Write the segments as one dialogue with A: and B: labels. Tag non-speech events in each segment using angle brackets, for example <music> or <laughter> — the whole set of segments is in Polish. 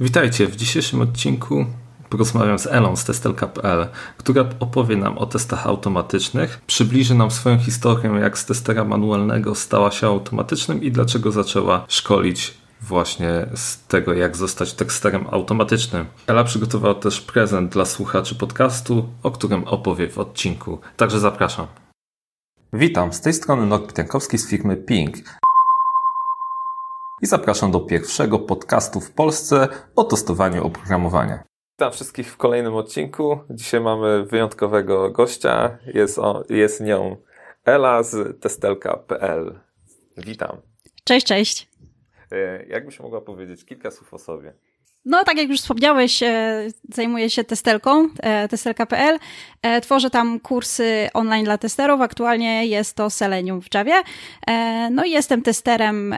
A: Witajcie, w dzisiejszym odcinku porozmawiam z Elą z testelka.pl, która opowie nam o testach automatycznych, przybliży nam swoją historię, jak z testera manualnego stała się automatycznym i dlaczego zaczęła szkolić właśnie z tego, jak zostać testerem automatycznym. Ela przygotowała też prezent dla słuchaczy podcastu, o którym opowie w odcinku. Także zapraszam. Witam, z tej strony Norbert Jankowski z firmy Ping i zapraszam do pierwszego podcastu w Polsce o testowaniu oprogramowania. Witam wszystkich w kolejnym odcinku. Dzisiaj mamy wyjątkowego gościa. Jest, on, jest nią Ela z testelka.pl. Witam.
B: Cześć, cześć.
A: E, jakbyś mogła powiedzieć kilka słów o sobie?
B: No, tak jak już wspomniałeś, e, zajmuję się testelką, e, testelka.pl. E, tworzę tam kursy online dla testerów. Aktualnie jest to Selenium w Javie. No i jestem testerem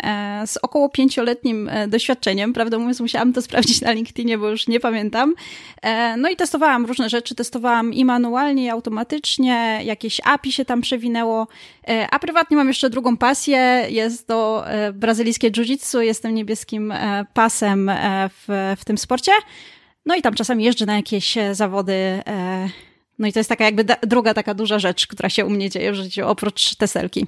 B: z około pięcioletnim doświadczeniem. Prawdę mówiąc, musiałam to <laughs> sprawdzić na LinkedInie, bo już nie pamiętam. No i testowałam różne rzeczy. Testowałam i manualnie, i automatycznie. Jakieś API się tam przewinęło. A prywatnie mam jeszcze drugą pasję. Jest to brazylijskie jiu-jitsu. Jestem niebieskim pasem w w tym sporcie. No i tam czasami jeżdżę na jakieś e, zawody. E, no i to jest taka jakby druga taka duża rzecz, która się u mnie dzieje w życiu, oprócz teselki.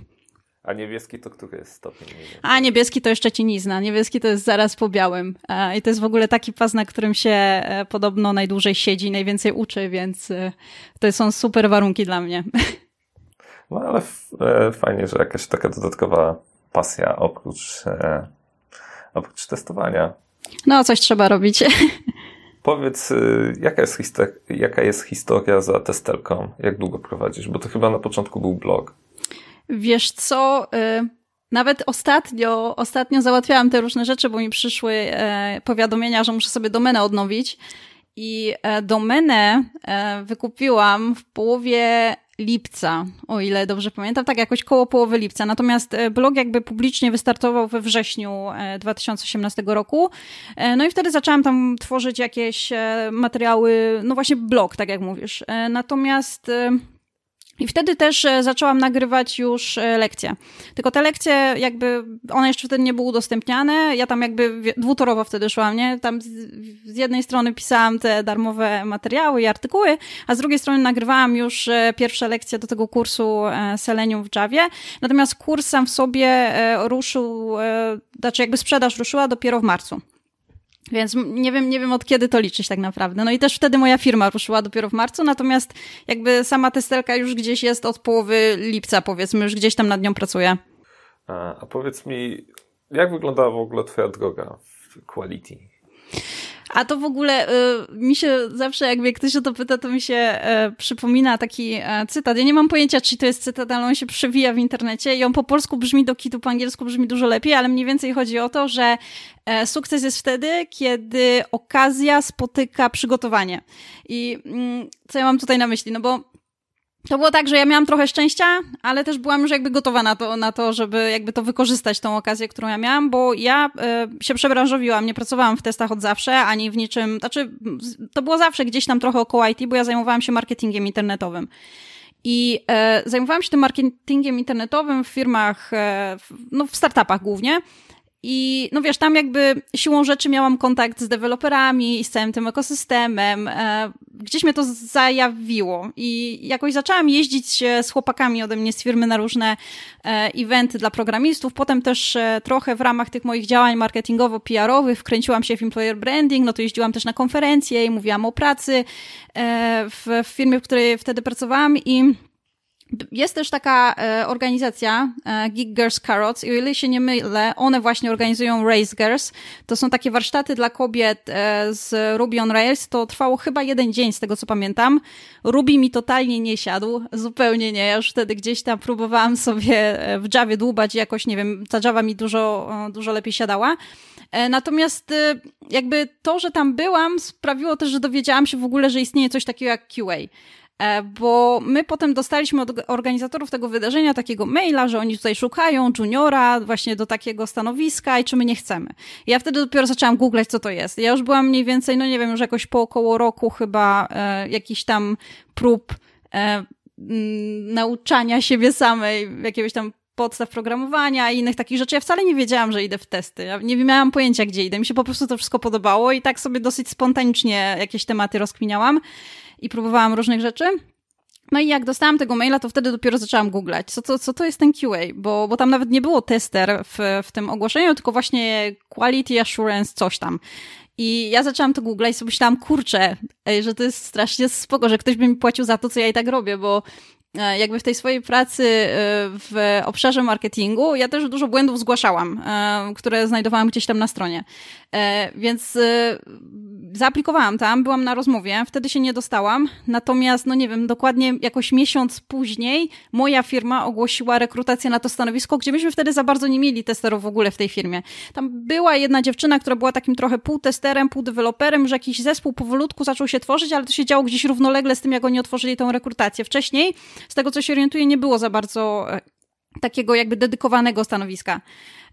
A: A niebieski to który jest stopień?
B: A niebieski to jeszcze cinizna. Niebieski to jest zaraz po białym. E, I to jest w ogóle taki pas, na którym się podobno najdłużej siedzi, najwięcej uczy, więc to są super warunki dla mnie.
A: No ale fajnie, że jakaś taka dodatkowa pasja oprócz, oprócz testowania.
B: No, coś trzeba robić. <laughs>
A: Powiedz, y, jaka jest, jaka jest historia za testelką? Jak długo prowadzisz? Bo to chyba na początku był blog.
B: Wiesz co, y, nawet ostatnio, ostatnio załatwiałam te różne rzeczy, bo mi przyszły e, powiadomienia, że muszę sobie domenę odnowić. I e, domenę e, wykupiłam w połowie lipca, o ile dobrze pamiętam, tak jakoś koło połowy lipca. Natomiast e, blog jakby publicznie wystartował we wrześniu 2018 e, roku. E, no i wtedy zaczęłam tam tworzyć jakieś materiały, no właśnie blog, tak jak mówisz. Natomiast i wtedy też e, zaczęłam nagrywać już e, lekcje. Tylko te lekcje jakby, one jeszcze wtedy nie były udostępniane. Ja tam jakby dwutorowo wtedy szłam, nie? Tam z, jednej strony pisałam te darmowe materiały i artykuły, a z drugiej strony nagrywałam już e, pierwsze lekcje do tego kursu Selenium w Javie. Natomiast kurs sam w sobie ruszył, znaczy jakby sprzedaż ruszyła dopiero w marcu. Więc nie wiem, nie wiem od kiedy to liczyć tak naprawdę. No i też wtedy moja firma ruszyła dopiero w marcu, natomiast jakby sama testelka już gdzieś jest od połowy lipca, powiedzmy, już gdzieś tam nad nią pracuję.
A: A, a powiedz mi, jak wyglądała w ogóle twoja droga w quality?
B: A to w ogóle y, mi się zawsze, jak ktoś o to pyta, to mi się y, przypomina taki y, cytat. Ja nie mam pojęcia, czy to jest cytat, ale on się przewija w internecie i on po polsku brzmi do kitu, po angielsku brzmi dużo lepiej, ale mniej więcej chodzi o to, że sukces jest wtedy, kiedy okazja spotyka przygotowanie. I mm, co ja mam tutaj na myśli? No bo to było tak, że ja miałam trochę szczęścia, ale też byłam już jakby gotowa na to, na to żeby jakby to wykorzystać, tą okazję, którą ja miałam, bo ja y, się przebranżowiłam, nie pracowałam w testach od zawsze, ani w niczym, znaczy to było zawsze gdzieś tam trochę około IT, bo ja zajmowałam się marketingiem internetowym. I e, zajmowałam się tym marketingiem internetowym w firmach, e, no w startupach głównie. I no wiesz, tam jakby siłą rzeczy miałam kontakt z deweloperami i z całym tym ekosystemem. E, gdzieś mnie to zajawiło i jakoś zaczęłam jeździć z chłopakami ode mnie z firmy na różne e, eventy dla programistów. Potem też e, trochę w ramach tych moich działań marketingowo-PR-owych wkręciłam się w employer branding, no to jeździłam też na konferencje i mówiłam o pracy w firmie, w której wtedy pracowałam i jest też taka e, organizacja e, Geek Girls Carrots i o ile się nie mylę, one właśnie organizują Race Girls. To są takie warsztaty dla kobiet e, z Ruby on Rails. To trwało chyba jeden dzień, z tego co pamiętam. Ruby mi totalnie nie siadł, zupełnie nie. Ja już wtedy gdzieś tam próbowałam sobie w Javie dłubać jakoś, nie wiem, ta Java mi dużo, dużo lepiej siadała. Natomiast jakby to, że tam byłam, sprawiło też, że dowiedziałam się w ogóle, że istnieje coś takiego jak QA. E, bo my potem dostaliśmy od organizatorów tego wydarzenia takiego maila, że oni tutaj szukają juniora właśnie do takiego stanowiska i czy my nie chcemy. ja wtedy dopiero zaczęłam googlać, co to jest. Ja już byłam mniej więcej, no nie wiem, już jakoś po około roku chyba e, jakiś tam prób e, m, nauczania siebie samej, jakiegoś tam podstaw programowania i innych takich rzeczy. Ja wcale nie wiedziałam, że idę w testy. Ja nie miałam pojęcia, gdzie idę. Mi się po prostu to wszystko podobało i tak sobie dosyć spontanicznie jakieś tematy rozkminiałam i próbowałam różnych rzeczy. No i jak dostałam tego maila, to wtedy dopiero zaczęłam googlać, co to, co to jest ten QA, bo, bo tam nawet nie było tester w, w tym ogłoszeniu, tylko właśnie quality assurance, coś tam. I ja zaczęłam to googlać i sobie myślałam, kurczę, że to jest strasznie spoko, że ktoś by mi płacił za to, co ja i tak robię, bo jakby w tej swojej pracy e, w obszarze marketingu ja też dużo błędów zgłaszałam, e, które znajdowałam gdzieś tam na stronie. Więc zaaplikowałam tam, byłam na rozmowie, wtedy się nie dostałam, natomiast, no nie wiem, dokładnie jakoś miesiąc później moja firma ogłosiła rekrutację na to stanowisko, gdzie myśmy wtedy za bardzo nie mieli testerów w ogóle w tej firmie. Tam była jedna dziewczyna, która była takim trochę pół testerem, pół deweloperem, że jakiś zespół powolutku zaczął się tworzyć, ale to się działo gdzieś równolegle z tym, jak oni otworzyli tą rekrutację. Wcześniej z tego co się orientuję, nie było za bardzo e, takiego jakby dedykowanego stanowiska.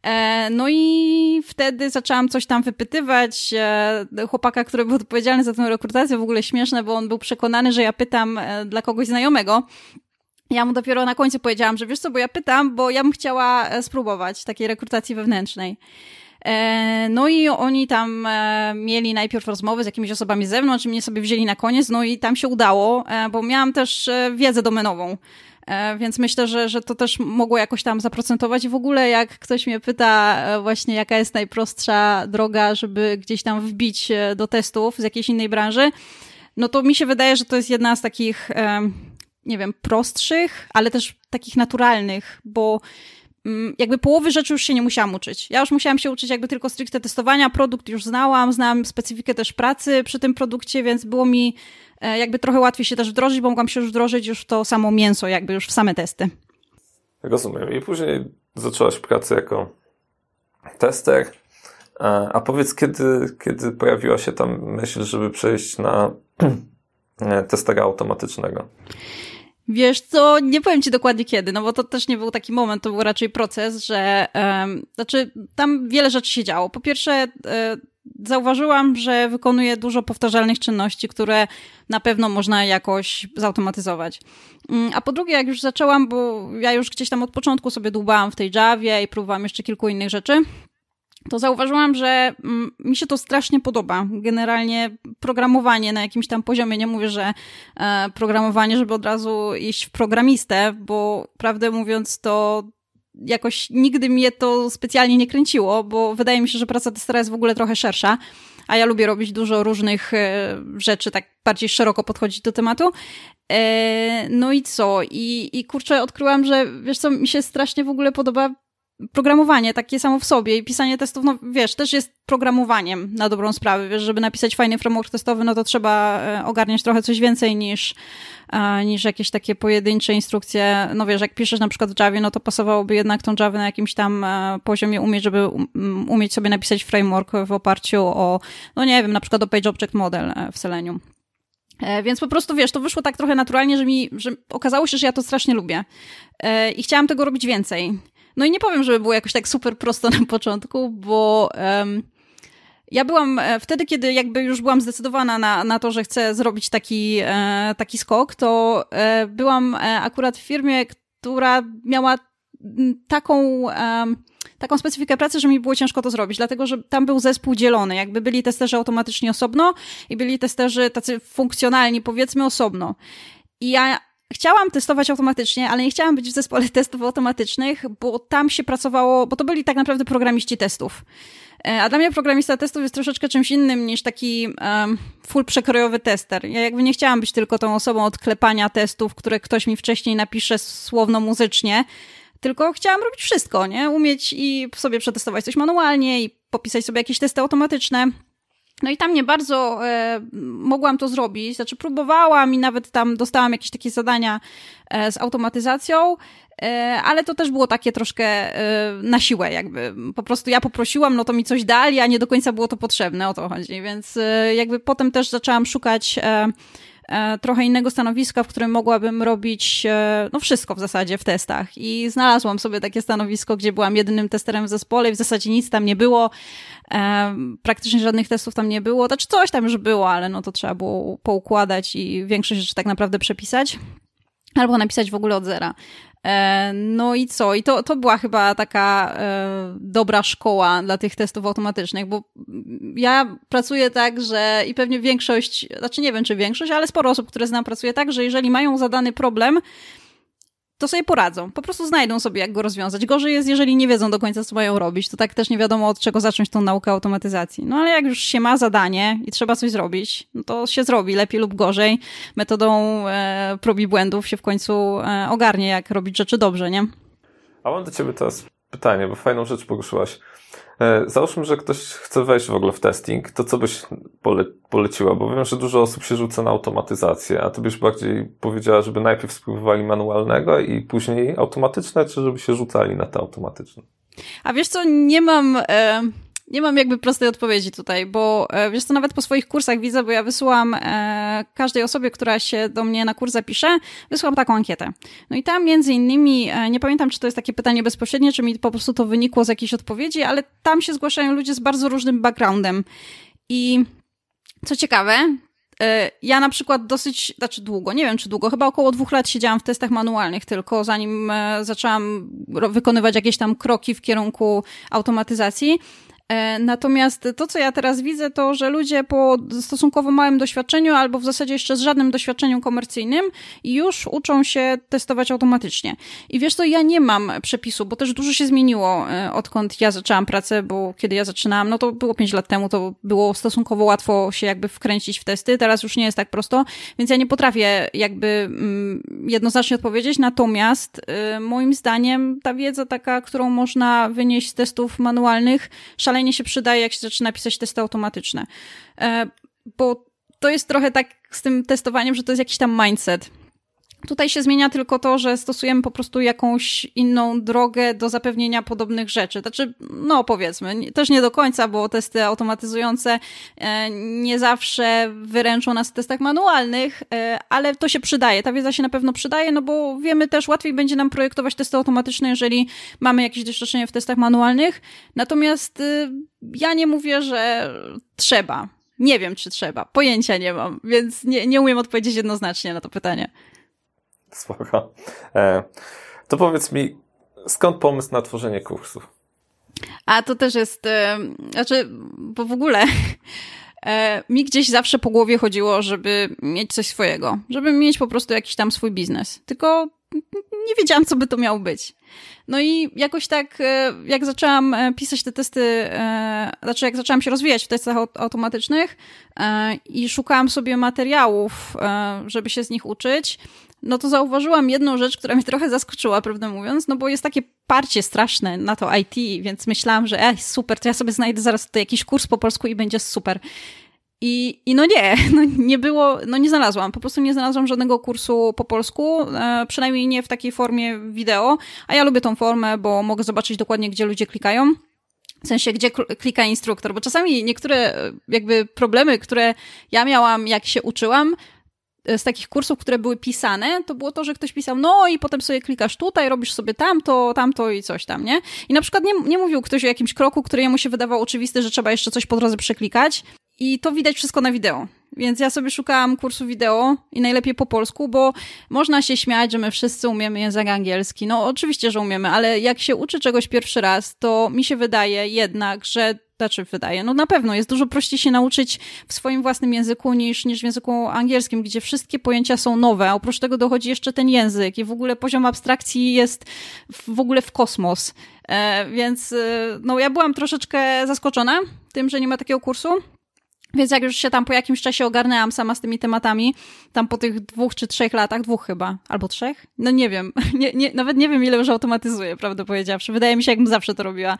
B: E, no i wtedy zaczęłam coś tam wypytywać. E, chłopaka, który był odpowiedzialny za tę rekrutację, w ogóle śmieszne, bo on był przekonany, że ja pytam dla kogoś znajomego. Ja mu dopiero na końcu powiedziałam, że wiesz co, bo ja pytam, bo ja bym chciała spróbować takiej rekrutacji wewnętrznej. E, no i oni tam e, mieli najpierw rozmowy z jakimiś osobami z zewnątrz, mnie sobie wzięli na koniec, no i tam się udało, e, bo miałam też wiedzę domenową. Więc myślę, że, że to też mogło jakoś tam zaprocentować. I w ogóle, jak ktoś mnie pyta, właśnie jaka jest najprostsza droga, żeby gdzieś tam wbić do testów z jakiejś innej branży, no to mi się wydaje, że to jest jedna z takich, nie wiem, prostszych, ale też takich naturalnych, bo jakby połowy rzeczy już się nie musiałam uczyć. Ja już musiałam się uczyć jakby tylko stricte testowania, produkt już znałam, znałam specyfikę też pracy przy tym produkcie, więc było mi e, jakby trochę łatwiej się też wdrożyć, bo mogłam się już wdrożyć już w to samo mięso, jakby już w same testy.
C: Rozumiem. I później zaczęłaś pracę jako tester. A powiedz, kiedy, kiedy pojawiła się tam myśl, żeby przejść na <clears throat> testera automatycznego?
B: Wiesz co, nie powiem ci dokładnie kiedy, no bo to też nie był taki moment, to był raczej proces, że um, znaczy tam wiele rzeczy się działo. Po pierwsze, e, zauważyłam, że wykonuję dużo powtarzalnych czynności, które na pewno można jakoś zautomatyzować. Mm, a po drugie, jak już zaczęłam, bo ja już gdzieś tam od początku sobie dłubałam w tej Javie i próbowałam jeszcze kilku innych rzeczy, to zauważyłam, że mm, mi się to strasznie podoba. Generalnie programowanie na jakimś tam poziomie, nie mówię, że e, programowanie, żeby od razu iść w programistę, bo prawdę mówiąc to jakoś nigdy mnie to specjalnie nie kręciło, bo wydaje mi się, że praca testera jest w ogóle trochę szersza, a ja lubię robić dużo różnych e, rzeczy, tak bardziej szeroko podchodzić do tematu. E, no i co? I, I kurczę, odkryłam, że wiesz co, mi się strasznie w ogóle podoba programowanie takie samo w sobie i pisanie testów, no wiesz, też jest programowaniem na dobrą sprawę, wiesz, żeby napisać fajny framework testowy, no to trzeba e, ogarniać trochę coś więcej niż, e, niż jakieś takie pojedyncze instrukcje, no wiesz, jak piszesz na przykład w Javie, no to pasowałoby jednak tą Javę na jakimś tam e, poziomie umieć, żeby umieć sobie napisać framework w oparciu o, no nie wiem, na przykład o Page Object Model w Selenium. Więc po prostu wiesz, to wyszło tak trochę naturalnie, że mi, że okazało się, że ja to strasznie lubię. I chciałam tego robić więcej. No i nie powiem, żeby było jakoś tak super prosto <laughs> na początku, bo um, ja byłam e, wtedy, kiedy jakby już byłam zdecydowana na, na to, że chcę zrobić taki, e, taki skok, to e, byłam e, akurat w firmie, która miała taką, taką specyfikę pracy, że mi było ciężko to zrobić, dlatego że tam był zespół dzielony. Jakby byli testerzy automatycznie osobno i byli testerzy tacy funkcjonalni, powiedzmy osobno. I ja chciałam testować automatycznie, ale nie chciałam być w zespole testów automatycznych, bo tam się pracowało, bo to byli tak naprawdę programiści testów. E, a dla mnie programista testów jest troszeczkę czymś innym niż taki um, full przekrojowy tester. Ja jakby nie chciałam być tylko tą osobą od klepania testów, które ktoś mi wcześniej napisze słowno-muzycznie, tylko chciałam robić wszystko, nie? Umieć i sobie przetestować coś manualnie i popisać sobie jakieś testy automatyczne. No i tam nie bardzo e, mogłam to zrobić, znaczy próbowałam i nawet tam dostałam jakieś takie zadania e, z automatyzacją, e, ale to też było takie troszkę e, na siłę jakby. Po prostu ja poprosiłam, no to mi coś dali, a nie do końca było to potrzebne, o to chodzi. Więc e, jakby potem też zaczęłam szukać e, trochę innego stanowiska, w którym mogłabym robić e, no wszystko w zasadzie w testach. I znalazłam sobie takie stanowisko, gdzie byłam jedynym testerem w zespole i w zasadzie nic tam nie było. E, praktycznie żadnych testów tam nie było. Znaczy coś tam już było, ale no to trzeba było poukładać i większość rzeczy tak naprawdę przepisać. Albo napisać w ogóle od zera. E, no i co? I to, to była chyba taka e, dobra szkoła dla tych testów automatycznych, bo ja pracuję tak, że i pewnie większość, znaczy nie wiem czy większość, ale sporo osób, które znam, pracuje tak, że jeżeli mają zadany problem, to sobie poradzą. Po prostu znajdą sobie, jak go rozwiązać. Gorzej jest, jeżeli nie wiedzą do końca, co mają robić. To tak też nie wiadomo, od czego zacząć tą naukę automatyzacji. No ale jak już się ma zadanie i trzeba coś zrobić, no to się zrobi, lepiej lub gorzej. Metodą e, prób i błędów się w końcu e, ogarnie, jak robić rzeczy dobrze, nie?
A: A mam do ciebie teraz pytanie, bo fajną rzecz poruszyłaś. E, załóżmy, że ktoś chce wejść w ogóle w testing, to co byś pole poleciła? Bo wiem, że dużo osób się rzuca na automatyzację, a ty byś bardziej powiedziała, żeby najpierw spróbowali manualnego i później automatyczne, czy żeby się rzucali na te automatyczne?
B: A wiesz co, nie mam... E nie mam jakby prostej odpowiedzi tutaj, bo e, wiesz co, nawet po swoich kursach widzę, bo ja wysyłam e, każdej osobie, która się do mnie na kurs zapisze, wysyłam taką ankietę. No i tam między innymi, e, nie pamiętam, czy to jest takie pytanie bezpośrednie, czy mi po prostu to wynikło z jakiejś odpowiedzi, ale tam się zgłaszają ludzie z bardzo różnym backgroundem. I co ciekawe, ja na przykład dosyć, znaczy długo, nie wiem czy długo, chyba około dwóch lat siedziałam w testach manualnych tylko, zanim zaczęłam wykonywać jakieś tam kroki w kierunku automatyzacji. E, natomiast to, co ja teraz widzę, to, że ludzie po stosunkowo małym doświadczeniu, albo w zasadzie jeszcze z żadnym doświadczeniu komercyjnym, już uczą się testować automatycznie. I wiesz co, ja nie mam przepisu, bo też dużo się zmieniło, e, odkąd ja zaczęłam pracę, bo kiedy ja zaczynałam, no to było 5 lat temu, to było stosunkowo łatwo się jakby wkręcić w testy, teraz już nie jest tak prosto, więc ja nie potrafię jakby mm, jednoznacznie odpowiedzieć, natomiast y, moim zdaniem ta wiedza taka, którą można wynieść z testów manualnych, szalenie się przydaje, jak się zaczyna pisać testy automatyczne. E, bo to jest trochę tak z tym testowaniem, że to jest jakiś tam mindset. Tutaj się zmienia tylko to, że stosujemy po prostu jakąś inną drogę do zapewnienia podobnych rzeczy. Znaczy, no powiedzmy, też nie do końca, bo testy automatyzujące e, nie zawsze wyręczą nas w testach manualnych, e, ale to się przydaje. Ta wiedza się na pewno przydaje, no bo wiemy też, łatwiej będzie nam projektować testy automatyczne, jeżeli mamy jakieś doświadczenie w testach manualnych. Natomiast y, ja nie mówię, że trzeba. Nie wiem, czy trzeba. Pojęcia nie mam, więc nie, nie umiem odpowiedzieć jednoznacznie na to pytanie. <laughs>
A: Spoko. E, to powiedz mi, skąd pomysł na tworzenie kursów?
B: A to też jest, e, znaczy, bo w ogóle e, mi gdzieś zawsze po głowie chodziło, żeby mieć coś swojego, żeby mieć po prostu jakiś tam swój biznes. Tylko nie wiedziałam, co by to miało być. No i jakoś tak, jak zaczęłam pisać te testy, znaczy jak zaczęłam się rozwijać w testach automatycznych i szukałam sobie materiałów, żeby się z nich uczyć, no to zauważyłam jedną rzecz, która mnie trochę zaskoczyła, prawdę mówiąc, no bo jest takie parcie straszne na to IT, więc myślałam, że ej, super, to ja sobie znajdę zaraz tutaj jakiś kurs po polsku i będzie super. I, I no nie, <laughs> no nie było, no nie znalazłam, po prostu nie znalazłam żadnego kursu po polsku, e, przynajmniej nie w takiej formie wideo, a ja lubię tą formę, bo mogę zobaczyć dokładnie, gdzie ludzie klikają. W sensie, gdzie klika instruktor, bo czasami niektóre e, jakby problemy, które ja miałam, jak się uczyłam, z takich kursów, które były pisane, to było to, że ktoś pisał, no i potem sobie klikasz tutaj, robisz sobie tamto, tamto i coś tam, nie? I na przykład nie, nie mówił ktoś o jakimś kroku, który jemu się wydawał oczywisty, że trzeba jeszcze coś po drodze przeklikać. I to widać wszystko na wideo. Więc ja sobie szukałam kursu wideo i najlepiej po polsku, bo można się śmiać, że my wszyscy umiemy język angielski. No oczywiście, że umiemy, ale jak się uczy czegoś pierwszy raz, to mi się wydaje jednak, że znaczy wydaje, no na pewno jest dużo prościej się nauczyć w swoim własnym języku niż, niż w języku angielskim, gdzie wszystkie pojęcia są nowe, a oprócz tego dochodzi jeszcze ten język i w ogóle poziom abstrakcji jest w ogóle w kosmos. E, więc e, no ja byłam troszeczkę zaskoczona tym, że nie ma takiego kursu. Więc jak już się tam po jakimś czasie ogarnęłam sama z tymi tematami, tam po tych dwóch czy trzech latach, dwóch chyba, albo trzech? No nie wiem, <laughs> nie, nie, nawet nie wiem ile już automatyzuję, prawdę powiedziawszy. Wydaje mi się, jakbym zawsze to robiła.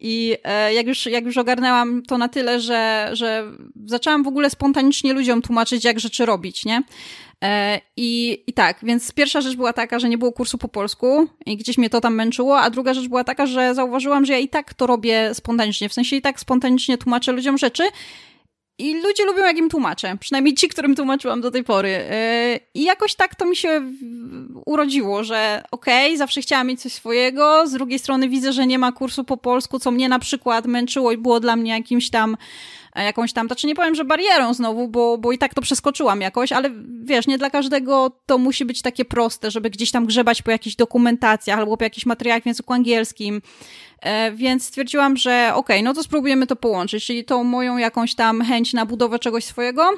B: I e, jak, już, jak już ogarnęłam to na tyle, że, że zaczęłam w ogóle spontanicznie ludziom tłumaczyć, jak rzeczy robić, nie? E, I, I tak, więc pierwsza rzecz była taka, że nie było kursu po polsku i gdzieś mnie to tam męczyło, a druga rzecz była taka, że zauważyłam, że ja i tak to robię spontanicznie, w sensie i tak spontanicznie tłumaczę ludziom rzeczy i ludzie lubią, jak im tłumaczę. Przynajmniej ci, którym tłumaczyłam do tej pory. Yy, I jakoś tak to mi się urodziło, że okej, okay, zawsze chciałam mieć coś swojego. Z drugiej strony widzę, że nie ma kursu po polsku, co mnie na przykład męczyło i było dla mnie jakimś tam jakąś tam, znaczy nie powiem, że barierą znowu, bo, bo i tak to przeskoczyłam jakoś, ale wiesz, nie dla każdego to musi być takie proste, żeby gdzieś tam grzebać po jakichś dokumentacjach albo po jakichś materiałach w języku angielskim. E, więc stwierdziłam, że okej, okay, no to spróbujemy to połączyć, czyli tą moją jakąś tam chęć na budowę czegoś swojego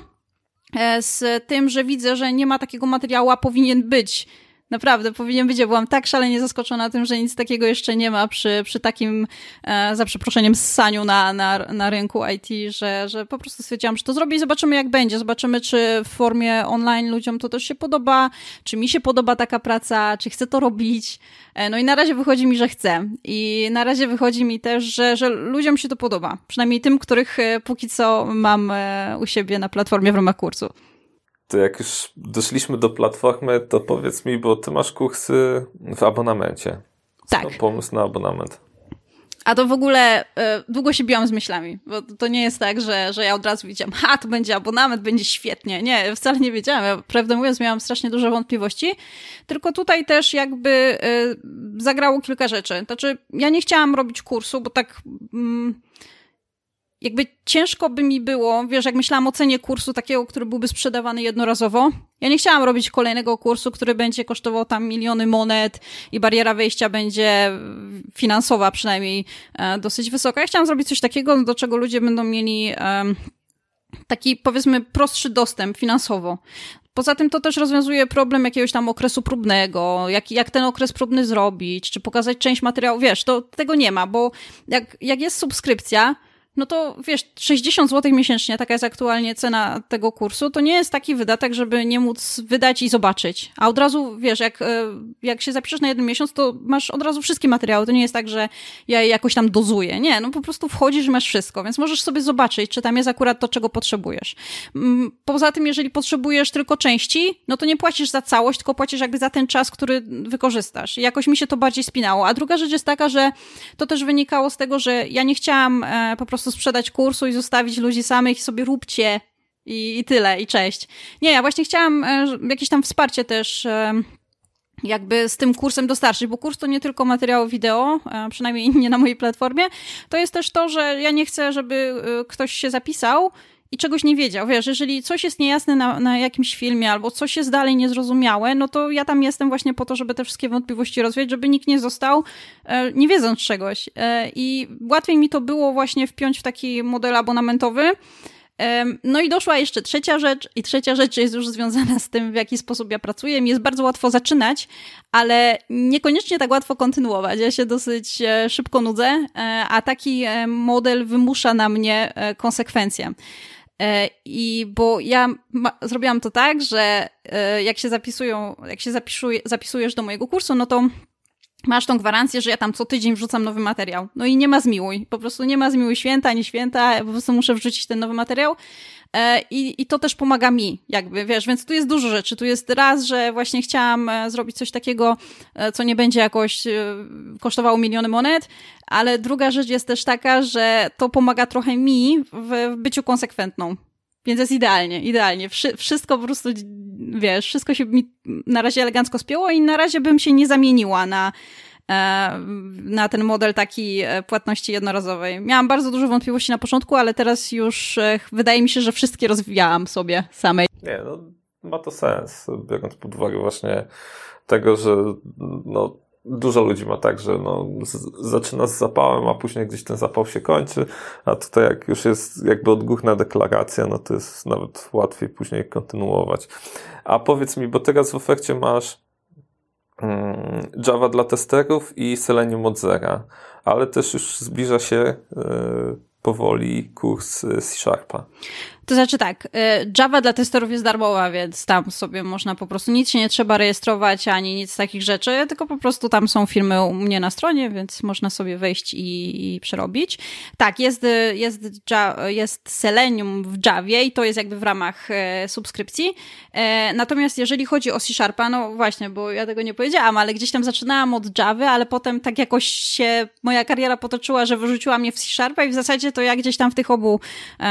B: e, z tym, że widzę, że nie ma takiego materiału, a powinien być Naprawdę, powinien być. Ja byłam tak szalenie zaskoczona tym, że nic takiego jeszcze nie ma przy, przy takim, e, za przeproszeniem, ssaniu na, na, na rynku IT, że, że po prostu stwierdziłam, że to zrobię i zobaczymy, jak będzie. Zobaczymy, czy w formie online ludziom to też się podoba, czy mi się podoba taka praca, czy chcę to robić. E, no i na razie wychodzi mi, że chcę. I na razie wychodzi mi też, że, że ludziom się to podoba. Przynajmniej tym, których e, póki co mam e, u siebie na platformie w ramach kursu
A: to jak już doszliśmy do platformy, to powiedz mi, bo ty masz kursy w abonamencie.
B: Co tak.
A: Pomysł na abonament.
B: A to w ogóle y, długo się biłam z myślami, bo to nie jest tak, że, że ja od razu widziałam, ha, to będzie abonament, będzie świetnie. Nie, wcale nie wiedziałam. Ja, prawdę mówiąc, miałam strasznie dużo wątpliwości. Tylko tutaj też jakby y, zagrało kilka rzeczy. Znaczy, ja nie chciałam robić kursu, bo tak... Mm, jakby ciężko by mi było, wiesz, jak myślałam o cenie kursu takiego, który byłby sprzedawany jednorazowo, ja nie chciałam robić kolejnego kursu, który będzie kosztował tam miliony monet i bariera wejścia będzie finansowa przynajmniej e, dosyć wysoka. Ja chciałam zrobić coś takiego, do czego ludzie będą mieli e, taki, powiedzmy, prostszy dostęp finansowo. Poza tym to też rozwiązuje problem jakiegoś tam okresu próbnego, jak, jak ten okres próbny zrobić, czy pokazać część materiału. Wiesz, to tego nie ma, bo jak, jak jest subskrypcja, no to wiesz, 60 zł miesięcznie, taka jest aktualnie cena tego kursu, to nie jest taki wydatek, żeby nie móc wydać i zobaczyć. A od razu, wiesz, jak, e, jak się zapiszesz na jeden miesiąc, to masz od razu wszystkie materiały. To nie jest tak, że ja je jakoś tam dozuję. Nie, no po prostu wchodzisz i masz wszystko, więc możesz sobie zobaczyć, czy tam jest akurat to, czego potrzebujesz. Mm, poza tym, jeżeli potrzebujesz tylko części, no to nie płacisz za całość, tylko płacisz jakby za ten czas, który wykorzystasz. I jakoś mi się to bardziej spinało. A druga rzecz jest taka, że to też wynikało z tego, że ja nie chciałam e, po prostu prostu sprzedać kursu i zostawić ludzi samych i sobie róbcie i, i tyle, i cześć. Nie, ja właśnie chciałam e, jakieś tam wsparcie też e, jakby z tym kursem dostarczyć, bo kurs to nie tylko materiał wideo, e, przynajmniej <laughs> nie na mojej platformie, to jest też to, że ja nie chcę, żeby ktoś się zapisał i czegoś nie wiedział. Wiesz, jeżeli coś jest niejasne na, na jakimś filmie albo coś jest dalej niezrozumiałe, no to ja tam jestem właśnie po to, żeby te wszystkie wątpliwości rozwiać, żeby nikt nie został e, nie wiedząc czegoś. E, I łatwiej mi to było właśnie wpiąć w taki model abonamentowy. E, no i doszła jeszcze trzecia rzecz, i trzecia rzecz jest już związana z tym, w jaki sposób ja pracuję. Mi jest bardzo łatwo zaczynać, ale niekoniecznie tak łatwo kontynuować. Ja się dosyć e, szybko nudzę, e, a taki model wymusza na mnie konsekwencje. E, I bo ja ma, zrobiłam to tak, że e, jak się zapisują, jak się zapisuje, zapisujesz do mojego kursu, no to masz tą gwarancję, że ja tam co tydzień wrzucam nowy materiał. No i nie ma zmiłuj. Po prostu nie ma zmiłuj święta, nie święta, po prostu muszę wrzucić ten nowy materiał. E, I, I to też pomaga mi, jakby, wiesz, więc tu jest dużo rzeczy. Tu jest raz, że właśnie chciałam e, zrobić coś takiego, e, co nie będzie jakoś kosztowało miliony monet, ale druga rzecz jest też taka, że to pomaga trochę mi w byciu konsekwentną. Więc jest idealnie, idealnie. Wszystko po prostu, wiesz, wszystko się mi na razie elegancko spięło i na razie bym się nie zamieniła na, E, na ten model taki e, płatności jednorazowej. Miałam bardzo dużo wątpliwości na początku, ale teraz już e, wydaje mi się, że wszystkie rozwijałam sobie samej.
A: Nie, no ma to sens, biorąc pod uwagę właśnie tego, że no, dużo ludzi ma tak, że no, z, zaczyna z zapałem, a później gdzieś ten zapał się kończy, a tutaj jak już jest jakby odgórna deklaracja, no to jest nawet łatwiej później kontynuować. A powiedz mi, bo teraz w ofercie masz Mm, Java dla testerów i Selenium od zera, ale też już zbliża się e, powoli kurs C Sharpa.
B: To znaczy tak, y, Java dla testerów jest darmowa, więc tam sobie można po prostu nic się nie trzeba rejestrować ani nic takich rzeczy, tylko po prostu tam są filmy u mnie na stronie, więc można sobie wejść i, i przerobić. Tak, jest, jest, jest Selenium w Javie i to jest jakby w ramach e, subskrypcji. Natomiast jeżeli chodzi o C Sharpa, no właśnie, bo ja tego nie powiedziałam, ale gdzieś tam zaczynałam od Java, ale potem tak jakoś się moja kariera potoczyła, że wyrzuciła mnie w C Sharpa i w zasadzie to ja gdzieś tam w tych obu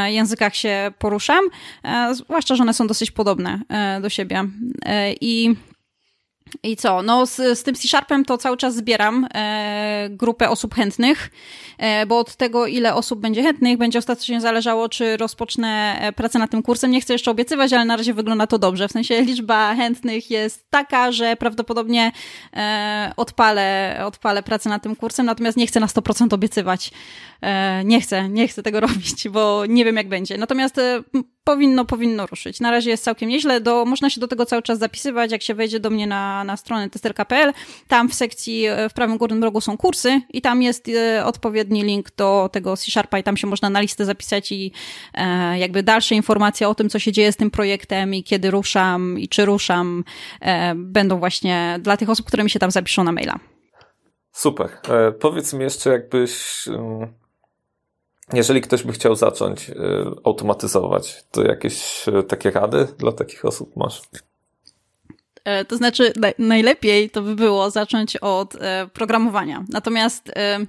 B: językach się poruszam, e, zwłaszcza, że one są dosyć podobne e, do siebie. E, I I co? No, z, z tym C-Sharpem to cały czas zbieram e, grupę osób chętnych, e, bo od tego, ile osób będzie chętnych, będzie ostatecznie zależało, czy rozpocznę e, pracę nad tym kursem. Nie chcę jeszcze obiecywać, ale na razie wygląda to dobrze. W sensie liczba chętnych jest taka, że prawdopodobnie e, odpalę, odpalę pracę nad tym kursem, natomiast nie chcę na 100% obiecywać. E, nie chcę, nie chcę tego <laughs> robić, bo nie wiem, jak będzie. Natomiast powinno, powinno ruszyć. Na razie jest całkiem nieźle. Do, można się do tego cały czas zapisywać, jak się wejdzie do mnie na, na stronę tester.pl. Tam w sekcji e, w prawym górnym rogu są kursy i tam jest e, odpowiedni link do tego C-Sharpa i tam się można na listę zapisać i e, jakby dalsze informacje o tym, co się dzieje z tym projektem i kiedy ruszam i czy ruszam, e, będą właśnie dla tych osób, które mi się tam zapiszą na maila.
A: Super. E, powiedz mi jeszcze, jakbyś jeżeli ktoś by chciał zacząć y, automatyzować, to jakieś y, takie rady dla takich osób masz?
B: E, to znaczy, najlepiej to by było zacząć od e, programowania. Natomiast e,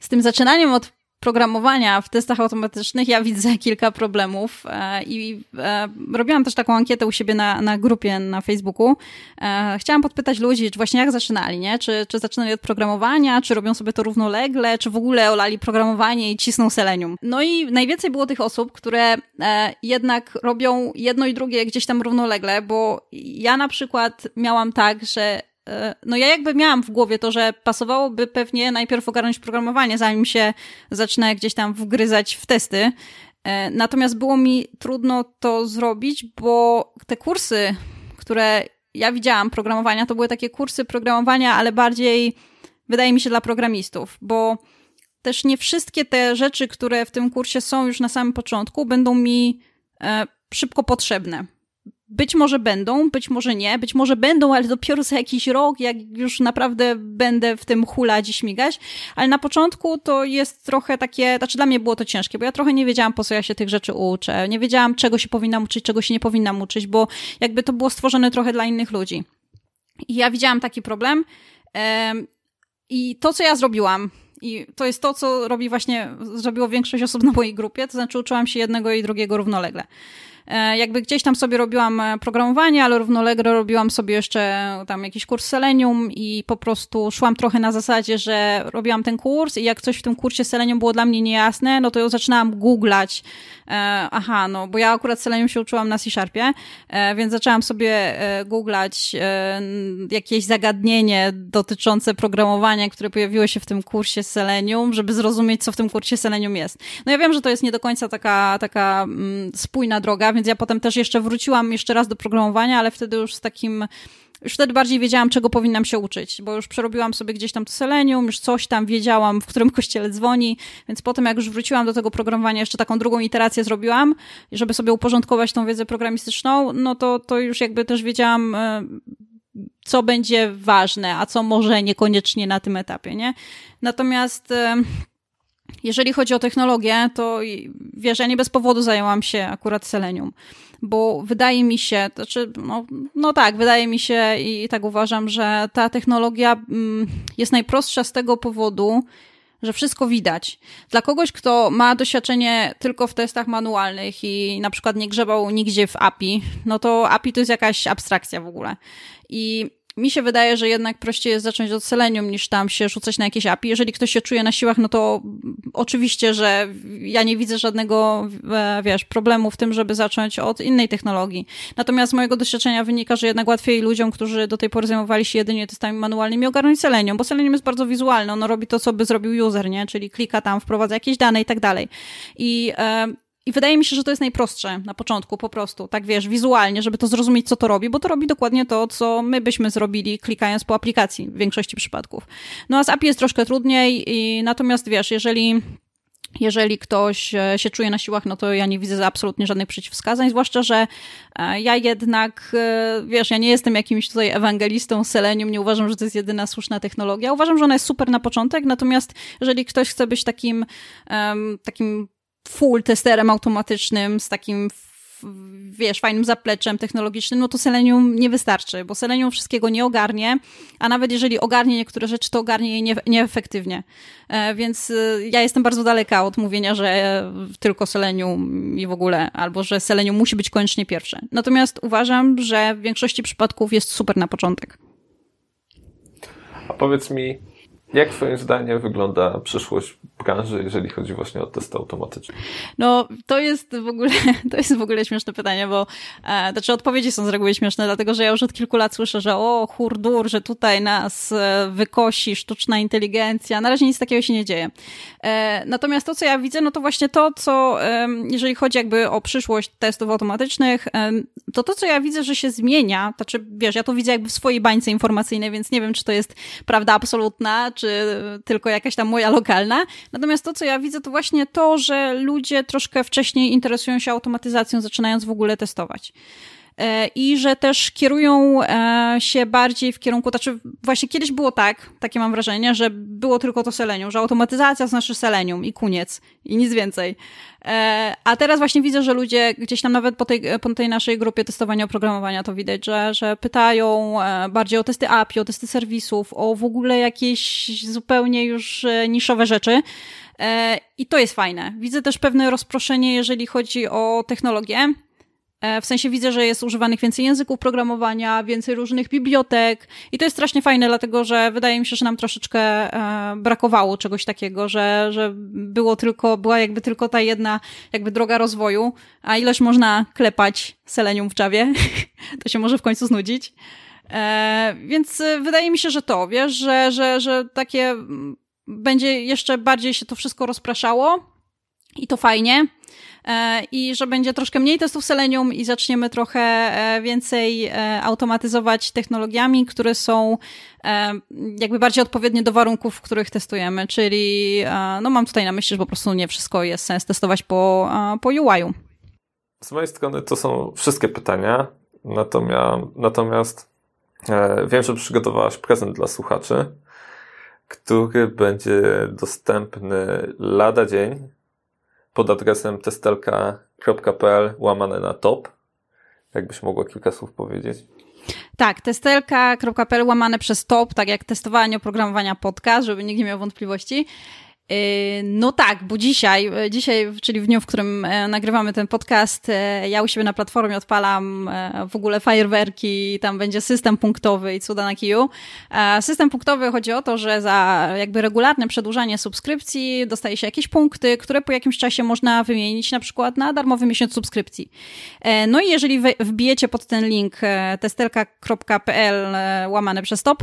B: z tym zaczynaniem od programowania w testach automatycznych ja widzę <laughs> kilka problemów e, i e, robiłam też taką ankietę u siebie na, na grupie na Facebooku. E, chciałam podpytać ludzi, czy właśnie jak zaczynali, nie? Czy, czy zaczynali od programowania, czy robią sobie to równolegle, czy w ogóle olali programowanie i cisną selenium. No i najwięcej było tych osób, które jednak robią jedno i drugie gdzieś tam równolegle, bo ja na przykład miałam tak, że no ja jakby miałam w głowie to, że pasowałoby pewnie najpierw ogarnąć programowanie, zanim się zacznę gdzieś tam wgryzać w testy. E, natomiast było mi trudno to zrobić, bo te kursy, które ja widziałam programowania, to były takie kursy programowania, ale bardziej wydaje mi się dla programistów, bo też nie wszystkie te rzeczy, które w tym kursie są już na samym początku, będą mi e, szybko potrzebne. Być może będą, być może nie, być może będą, ale dopiero za jakiś rok, jak już naprawdę będę w tym hulać i śmigać. Ale na początku to jest trochę takie, znaczy dla mnie było to ciężkie, bo ja trochę nie wiedziałam, po co ja się tych rzeczy uczę. Nie wiedziałam, czego się powinnam uczyć, czego się nie powinnam uczyć, bo jakby to było stworzone trochę dla innych ludzi. I ja widziałam taki problem. I to, co ja zrobiłam, i to jest to, co robi właśnie, zrobiło większość osób na mojej grupie, to znaczy uczyłam się jednego i drugiego równolegle. E, jakby gdzieś tam sobie robiłam e, programowanie, ale równolegle robiłam sobie jeszcze tam jakiś kurs Selenium i po prostu szłam trochę na zasadzie, że robiłam ten kurs i jak coś w tym kursie Selenium było dla mnie niejasne, no to ja zaczynałam googlać. E, aha, no bo ja akurat Selenium się uczyłam na C-Sharpie, więc zaczęłam sobie googlać jakieś zagadnienie dotyczące programowania, które pojawiło się w tym kursie Selenium, żeby zrozumieć, co w tym kursie Selenium jest. No ja wiem, że to jest nie do końca taka, taka mm, spójna droga, więc ja potem też jeszcze wróciłam jeszcze raz do programowania, ale wtedy już z takim już wtedy bardziej wiedziałam, czego powinnam się uczyć, bo już przerobiłam sobie gdzieś tam to selenium, już coś tam wiedziałam, w którym <laughs> kościele dzwoni, więc potem jak już wróciłam do tego programowania, jeszcze taką drugą iterację zrobiłam, żeby sobie uporządkować tą wiedzę programistyczną, no to, to już jakby też wiedziałam, e, co będzie ważne, a co może niekoniecznie na tym etapie, nie? Natomiast e, jeżeli chodzi o technologię, to wiesz, ja nie bez powodu zajęłam się akurat selenium, bo wydaje mi się, to znaczy, no, no tak, wydaje mi się i tak uważam, że ta technologia mm, jest najprostsza z tego powodu, że wszystko widać. Dla kogoś, kto ma doświadczenie tylko w testach manualnych i na przykład nie grzebał nigdzie w API, no to API to jest jakaś abstrakcja w ogóle. I mi się wydaje, że jednak prościej jest zacząć od Selenium niż tam się rzucać na jakieś API. Jeżeli ktoś się czuje na siłach, no to oczywiście, że ja nie widzę żadnego, e, wiesz, problemu w tym, żeby zacząć od innej technologii. Natomiast z mojego doświadczenia wynika, że jednak łatwiej ludziom, którzy do tej pory zajmowali się jedynie testami manualnymi, ogarnąć Selenium, bo Selenium jest bardzo wizualne, ono robi to, co by zrobił user, nie? Czyli klika tam, wprowadza jakieś dane i tak dalej. I e, i wydaje mi się, że to jest najprostsze na początku, po prostu, tak wiesz, wizualnie, żeby to zrozumieć, co to robi, bo to robi dokładnie to, co my byśmy zrobili, klikając po aplikacji w większości przypadków. No a z API jest troszkę trudniej, i natomiast wiesz, jeżeli jeżeli ktoś e, się czuje na siłach, no to ja nie widzę absolutnie żadnych przeciwwskazań, zwłaszcza, że e, ja jednak, e, wiesz, ja nie jestem jakimś tutaj ewangelistą Selenium, nie uważam, że to jest jedyna słuszna technologia. Uważam, że ona jest super na początek, natomiast jeżeli ktoś chce być takim, takim full testerem automatycznym z takim wiesz, fajnym zapleczem technologicznym, no to Selenium nie wystarczy, bo Selenium wszystkiego nie ogarnie, a nawet jeżeli ogarnie niektóre rzeczy, to ogarnie je nie, nieefektywnie. E, więc e, ja jestem bardzo daleka od mówienia, że tylko Selenium i w ogóle, albo że Selenium musi być koniecznie pierwsze. Natomiast uważam, że w większości przypadków jest super na początek.
A: A powiedz mi, jak Twoim zdaniem wygląda przyszłość branży, jeżeli chodzi właśnie o testy automatyczne?
B: No, to jest w ogóle, <laughs> to jest w ogóle śmieszne pytanie, bo e, znaczy odpowiedzi są z reguły śmieszne, dlatego że ja już od kilku lat słyszę, że o, hurdur, że tutaj nas e, wykosi sztuczna inteligencja. Na razie nic takiego się nie dzieje. E, natomiast to, co ja widzę, no to właśnie to, co, e, jeżeli chodzi jakby o przyszłość testów automatycznych, e, to to, co ja widzę, że się zmienia, to czy wiesz, ja to widzę jakby w swojej bańce informacyjnej, więc nie wiem, czy to jest prawda absolutna, czy tylko jakaś tam moja lokalna. Natomiast to, co ja widzę, to właśnie to, że ludzie troszkę wcześniej interesują się automatyzacją, zaczynając w ogóle testować i że też kierują e, się bardziej w kierunku, znaczy właśnie kiedyś było tak, takie mam wrażenie, że było tylko to selenium, że automatyzacja znaczy selenium i koniec i nic więcej. E, a teraz właśnie widzę, że ludzie gdzieś tam nawet po tej, po tej naszej grupie testowania oprogramowania to widać, że, że pytają bardziej o testy API, o testy serwisów, o w ogóle jakieś zupełnie już niszowe rzeczy. E, I to jest fajne. Widzę też pewne rozproszenie, jeżeli chodzi o technologię. E, w sensie widzę, że jest używanych więcej języków programowania, więcej różnych bibliotek i to jest strasznie fajne, dlatego że wydaje mi się, że nam troszeczkę e, brakowało czegoś takiego, że, że było tylko, była jakby tylko ta jedna jakby droga rozwoju, a ileż można klepać selenium w Javie, <laughs> to się może w końcu znudzić. więc wydaje mi się, że to, wiesz, że, że, że takie będzie jeszcze bardziej się to wszystko rozpraszało i to fajnie. E, I że będzie troszkę mniej testów Selenium i zaczniemy trochę e, więcej e, automatyzować technologiami, które są jakby bardziej odpowiednie do warunków, w których testujemy. Czyli, no mam tutaj na myśli, że po prostu nie wszystko jest sens testować po, po UI-u.
A: Z mojej strony to są wszystkie pytania, natomiast, natomiast wiem, że przygotowałaś prezent dla słuchaczy który będzie dostępny lada dzień pod adresem testelka.pl łamane na top. Jakbyś mogła kilka słów powiedzieć?
B: Tak, testelka.pl łamane przez top, tak jak testowanie oprogramowania podcast, żeby nikt nie miał wątpliwości. Yy, no tak, bo dzisiaj, yy, dzisiaj, czyli w dniu, w którym e, nagrywamy ten podcast, e, ja u siebie na platformie odpalam e, w ogóle fajerwerki, tam będzie system punktowy i cuda na kiju. System punktowy chodzi o to, że za jakby regularne przedłużanie subskrypcji dostaje się jakieś punkty, które po jakimś czasie można wymienić na przykład na darmowy miesiąc subskrypcji. No i jeżeli wbijecie pod ten link testelka.pl łamane przez top,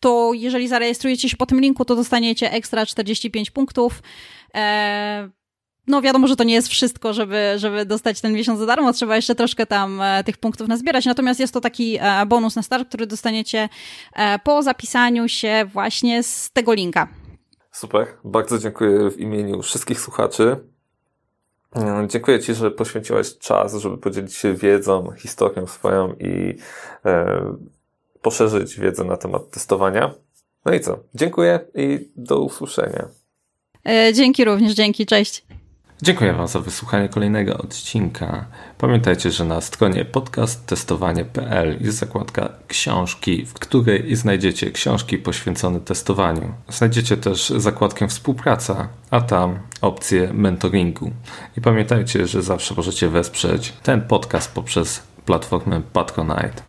B: to jeżeli zarejestrujecie się po tym linku, to dostaniecie ekstra 45 punktów. E, no wiadomo, że to nie jest wszystko, żeby, żeby dostać ten miesiąc za darmo, trzeba jeszcze troszkę tam e, tych punktów nazbierać, natomiast jest to taki e, bonus na start, który dostaniecie po zapisaniu się właśnie z tego linka.
A: Super, bardzo dziękuję w imieniu wszystkich słuchaczy. Dziękuję Ci, że poświęciłeś czas, żeby podzielić się wiedzą, historią swoją i poszerzyć wiedzę na temat testowania. No i co? Dziękuję i do usłyszenia.
B: E, dzięki również, dzięki, cześć.
C: Dziękuję Wam za wysłuchanie kolejnego odcinka. Pamiętajcie, że na stronie podcasttestowanie.pl jest zakładka książki, w której znajdziecie książki poświęcone testowaniu. Znajdziecie też zakładkę współpraca, a tam opcję mentoringu. I pamiętajcie, że zawsze możecie wesprzeć ten podcast poprzez platformę Patronite.